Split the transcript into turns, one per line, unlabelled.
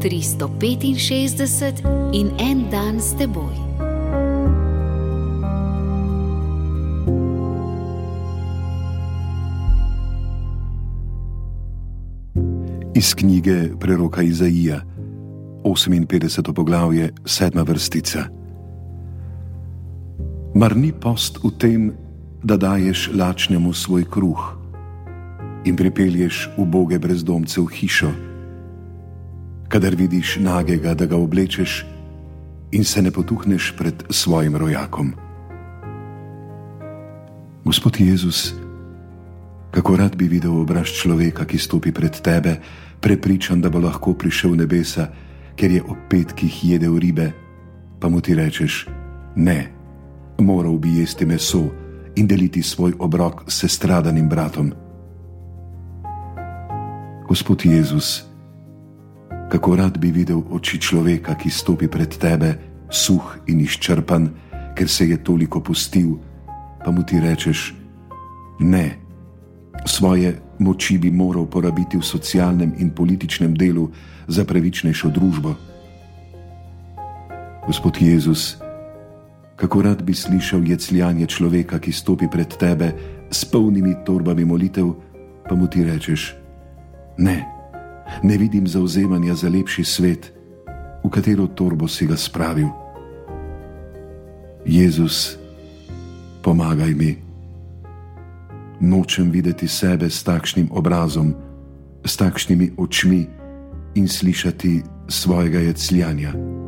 365 in en dan s teboj.
Iz knjige preroka Izaija, 58. poglavje, 7. vrstica. Mar ni post v tem, da daješ lačnemu svoj kruh in pripelješ uboge brezdomce v hišo? Kadar vidiš nagega, da ga oblečeš in se ne potuhneš pred svojim rojakom. Gospod Jezus, kako rad bi videl obraz človeka, ki stopi pred tebe, prepričan, da bo lahko prišel nebesa, ker je ob petkih jedel ribe, pa mu ti rečeš: Ne, moral bi jesti meso in deliti svoj obrok s stradanim bratom. Gospod Jezus, kako rad bi videl oči človeka, ki stopi pred tebe, suh in izčrpan, ker se je toliko pustil, pa mu ti rečeš: Ne, svoje moči bi moral porabiti v socialnem in političnem delu za pravičnejšo družbo. Gospod Jezus, kako rad bi slišal jecljanje človeka, ki stopi pred tebe s polnimi torbami molitev, pa mu ti rečeš: Ne ne vidim zauzemanja za lepši svet, v katero torbo si ga spravil. Jezus, pomagaj mi. Nočem videti sebe s takšnim obrazom, s takšnimi očmi in slišati svojega jecljanja.